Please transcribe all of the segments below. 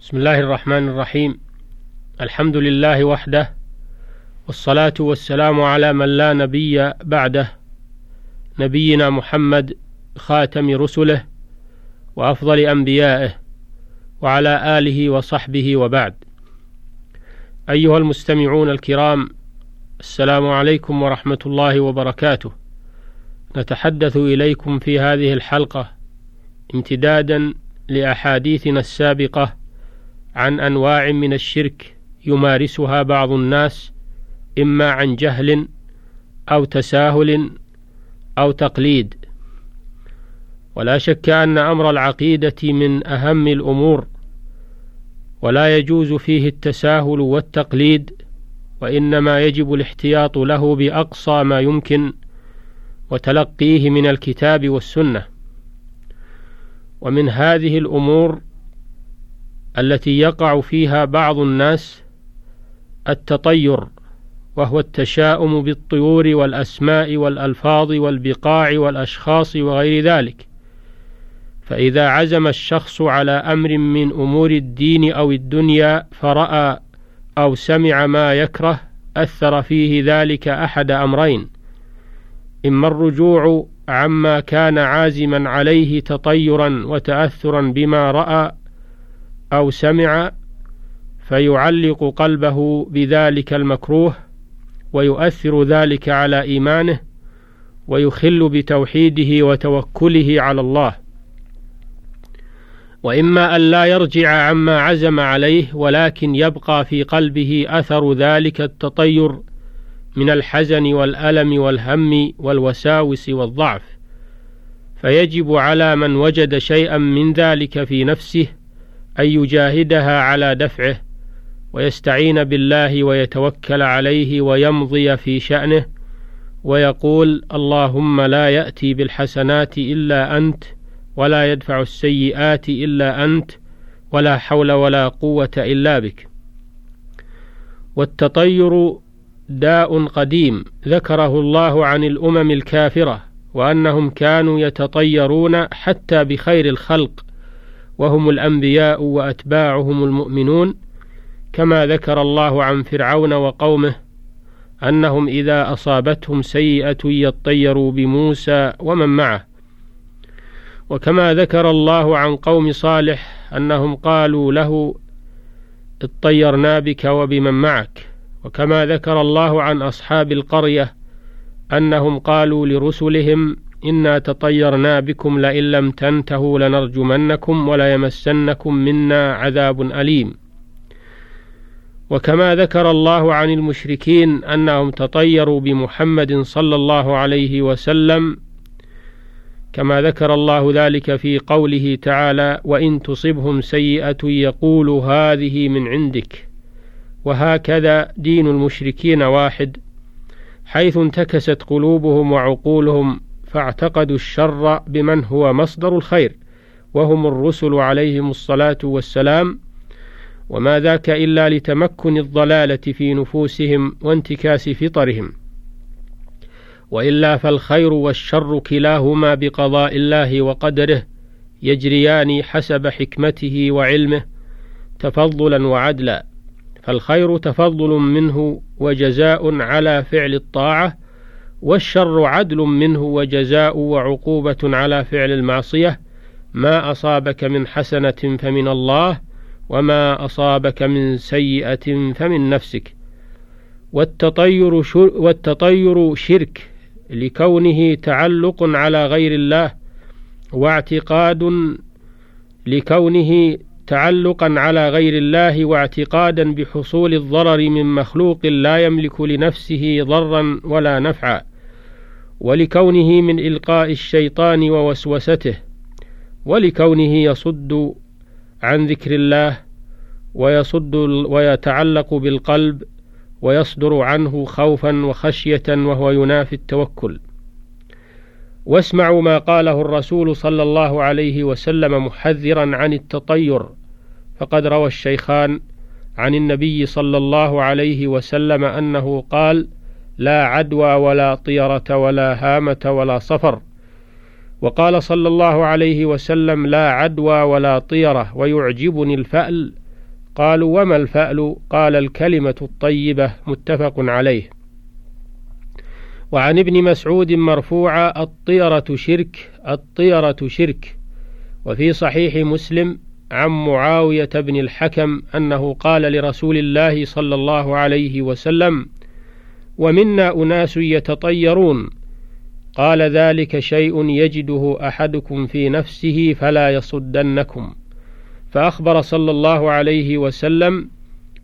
بسم الله الرحمن الرحيم. الحمد لله وحده والصلاة والسلام على من لا نبي بعده نبينا محمد خاتم رسله وأفضل أنبيائه وعلى آله وصحبه وبعد. أيها المستمعون الكرام السلام عليكم ورحمة الله وبركاته. نتحدث إليكم في هذه الحلقة امتدادا لأحاديثنا السابقة عن أنواع من الشرك يمارسها بعض الناس إما عن جهل أو تساهل أو تقليد. ولا شك أن أمر العقيدة من أهم الأمور ولا يجوز فيه التساهل والتقليد وإنما يجب الاحتياط له بأقصى ما يمكن وتلقيه من الكتاب والسنة. ومن هذه الأمور التي يقع فيها بعض الناس التطير وهو التشاؤم بالطيور والأسماء والألفاظ والبقاع والأشخاص وغير ذلك. فإذا عزم الشخص على أمر من أمور الدين أو الدنيا فرأى أو سمع ما يكره أثر فيه ذلك أحد أمرين. إما الرجوع عما كان عازما عليه تطيرا وتأثرا بما رأى أو سمع فيعلق قلبه بذلك المكروه ويؤثر ذلك على إيمانه ويخل بتوحيده وتوكله على الله. وإما أن لا يرجع عما عزم عليه ولكن يبقى في قلبه أثر ذلك التطير من الحزن والألم والهم والوساوس والضعف. فيجب على من وجد شيئا من ذلك في نفسه أن يجاهدها على دفعه ويستعين بالله ويتوكل عليه ويمضي في شأنه ويقول اللهم لا يأتي بالحسنات إلا أنت ولا يدفع السيئات إلا أنت ولا حول ولا قوة إلا بك. والتطير داء قديم ذكره الله عن الأمم الكافرة وأنهم كانوا يتطيرون حتى بخير الخلق وهم الأنبياء وأتباعهم المؤمنون كما ذكر الله عن فرعون وقومه أنهم إذا أصابتهم سيئة يطيروا بموسى ومن معه. وكما ذكر الله عن قوم صالح أنهم قالوا له اطيرنا بك وبمن معك. وكما ذكر الله عن أصحاب القرية أنهم قالوا لرسلهم إنا تطيرنا بكم لئن لم تنتهوا لنرجمنكم وليمسنكم منا عذاب أليم. وكما ذكر الله عن المشركين أنهم تطيروا بمحمد صلى الله عليه وسلم. كما ذكر الله ذلك في قوله تعالى وإن تصبهم سيئة يقول هذه من عندك. وهكذا دين المشركين واحد. حيث انتكست قلوبهم وعقولهم فاعتقدوا الشر بمن هو مصدر الخير وهم الرسل عليهم الصلاة والسلام. وما ذاك إلا لتمكن الضلالة في نفوسهم وانتكاس فطرهم. وإلا فالخير والشر كلاهما بقضاء الله وقدره يجريان حسب حكمته وعلمه تفضلا وعدلا. فالخير تفضل منه وجزاء على فعل الطاعة والشر عدل منه وجزاء وعقوبة على فعل المعصية. ما أصابك من حسنة فمن الله وما أصابك من سيئة فمن نفسك. والتطير, والتطير شرك لكونه تعلق على غير الله واعتقاد لكونه تعلقا على غير الله واعتقادا بحصول الضرر من مخلوق لا يملك لنفسه ضرا ولا نفعا. ولكونه من إلقاء الشيطان ووسوسته ولكونه يصد عن ذكر الله ويصد ويتعلق بالقلب ويصدر عنه خوفا وخشية وهو ينافي التوكل. واسمعوا ما قاله الرسول صلى الله عليه وسلم محذرا عن التطير. فقد روى الشيخان عن النبي صلى الله عليه وسلم أنه قال لا عدوى ولا طيرة ولا هامة ولا صفر. وقال صلى الله عليه وسلم لا عدوى ولا طيرة ويعجبني الفأل. قالوا وما الفأل؟ قال الكلمة الطيبة متفق عليه. وعن ابن مسعود مرفوعا الطيرة شرك الطيرة شرك. وفي صحيح مسلم عن معاوية بن الحكم أنه قال لرسول الله صلى الله عليه وسلم ومنا أناس يتطيرون. قال ذلك شيء يجده أحدكم في نفسه فلا يصدنكم. فأخبر صلى الله عليه وسلم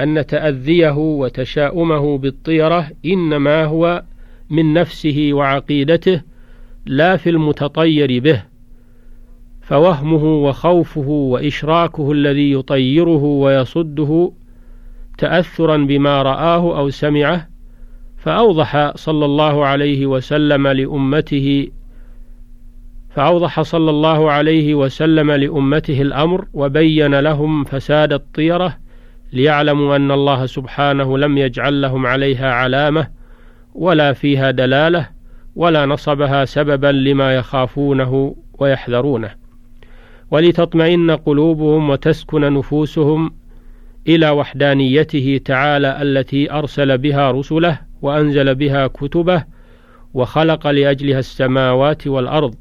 أن تأذيه وتشاؤمه بالطيرة إنما هو من نفسه وعقيدته لا في المتطير به فوهمه وخوفه وإشراكه الذي يطيره ويصده تأثرا بما رآه أو سمعه فأوضح صلى الله عليه وسلم لأمته فأوضح صلى الله عليه وسلم لأمته الأمر وبين لهم فساد الطيرة ليعلموا أن الله سبحانه لم يجعل لهم عليها علامة ولا فيها دلالة ولا نصبها سببا لما يخافونه ويحذرونه. ولتطمئن قلوبهم وتسكن نفوسهم إلى وحدانيته تعالى التي أرسل بها رسله وأنزل بها كتبه وخلق لأجلها السماوات والأرض.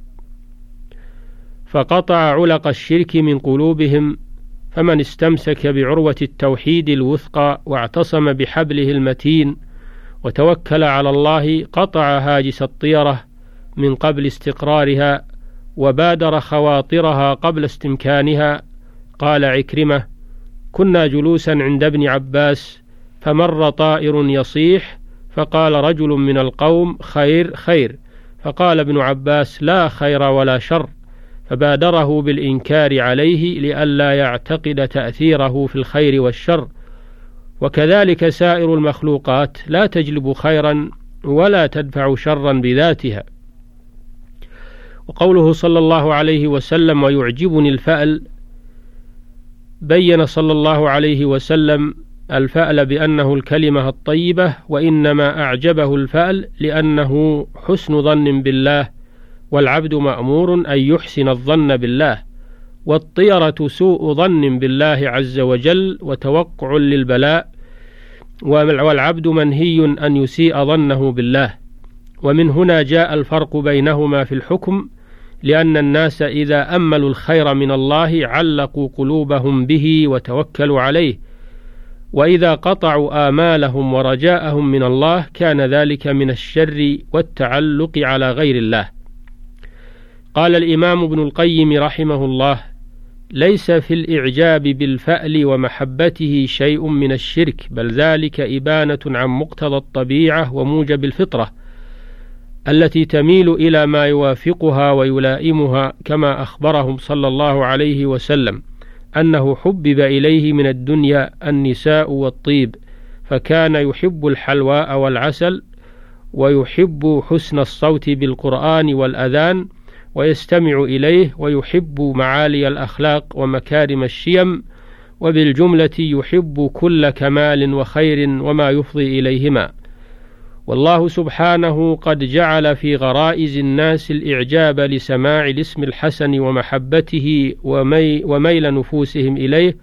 فقطع علق الشرك من قلوبهم فمن استمسك بعروة التوحيد الوثقى واعتصم بحبله المتين وتوكل على الله قطع هاجس الطيرة من قبل استقرارها وبادر خواطرها قبل استمكانها. قال عكرمة كنا جلوسا عند ابن عباس فمر طائر يصيح فقال رجل من القوم خير خير. فقال ابن عباس لا خير ولا شر. فبادره بالإنكار عليه لئلا يعتقد تأثيره في الخير والشر. وكذلك سائر المخلوقات لا تجلب خيرا ولا تدفع شرا بذاتها. وقوله صلى الله عليه وسلم ويعجبني الفأل بين صلى الله عليه وسلم الفأل بأنه الكلمة الطيبة وإنما أعجبه الفأل لأنه حسن ظن بالله والعبد مأمور أن يحسن الظن بالله والطيرة سوء ظن بالله عز وجل وتوقع للبلاء والعبد منهي أن يسيء ظنه بالله. ومن هنا جاء الفرق بينهما في الحكم لأن الناس إذا أملوا الخير من الله علقوا قلوبهم به وتوكلوا عليه. وإذا قطعوا آمالهم ورجاءهم من الله كان ذلك من الشر والتعلق على غير الله. قال الإمام ابن القيم رحمه الله ليس في الإعجاب بالفأل ومحبته شيء من الشرك بل ذلك إبانة عن مقتضى الطبيعة وموجب الفطرة التي تميل إلى ما يوافقها ويلائمها كما أخبرهم صلى الله عليه وسلم. أنه حبب إليه من الدنيا النساء والطيب فكان يحب الحلواء والعسل ويحب حسن الصوت بالقرآن والأذان ويستمع إليه ويحب معالي الأخلاق ومكارم الشيم وبالجملة يحب كل كمال وخير وما يفضي إليهما. والله سبحانه قد جعل في غرائز الناس الإعجاب لسماع الاسم الحسن ومحبته ومي وميل نفوسهم إليه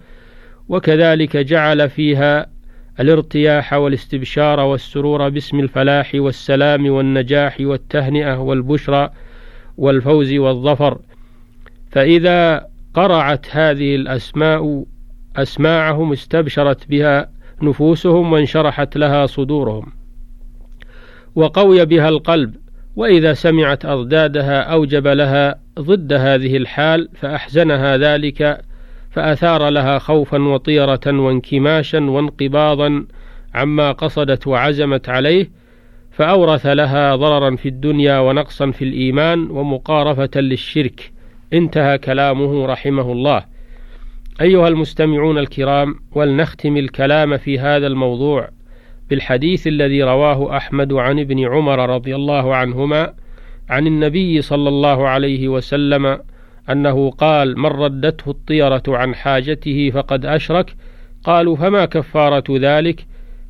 وكذلك جعل فيها الارتياح والاستبشار والسرور باسم الفلاح والسلام والنجاح والتهنئة والبشرى والفوز والظفر. فإذا قرعت هذه الأسماء أسماعهم استبشرت بها نفوسهم وانشرحت لها صدورهم. وقوي بها القلب وإذا سمعت أضدادها أوجب لها ضد هذه الحال فأحزنها ذلك فأثار لها خوفا وطيرة وانكماشا وانقباضا عما قصدت وعزمت عليه فأورث لها ضررا في الدنيا ونقصا في الإيمان ومقارفة للشرك. انتهى كلامه رحمه الله. أيها المستمعون الكرام ولنختم الكلام في هذا الموضوع. بالحديث الذي رواه أحمد عن ابن عمر رضي الله عنهما عن النبي صلى الله عليه وسلم أنه قال من ردته الطيرة عن حاجته فقد أشرك قالوا فما كفارة ذلك؟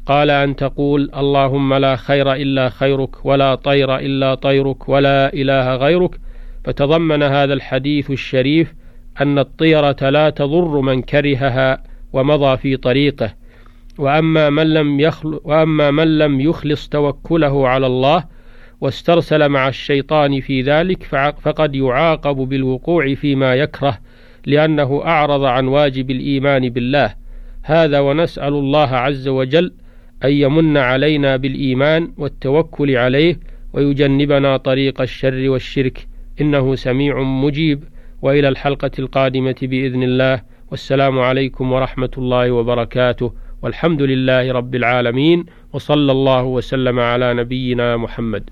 قال أن تقول اللهم لا خير إلا خيرك ولا طير إلا طيرك ولا إله غيرك فتضمن هذا الحديث الشريف أن الطيرة لا تضر من كرهها ومضى في طريقه. وأما من لم يخل وأما من لم يخلص توكله على الله واسترسل مع الشيطان في ذلك فقد يعاقب بالوقوع فيما يكره لأنه أعرض عن واجب الإيمان بالله. هذا ونسأل الله عز وجل أن يمن علينا بالإيمان والتوكل عليه ويجنبنا طريق الشر والشرك. إنه سميع مجيب. وإلى الحلقة القادمة بإذن الله. والسلام عليكم ورحمة الله وبركاته. والحمد لله رب العالمين وصلى الله وسلم على نبينا محمد.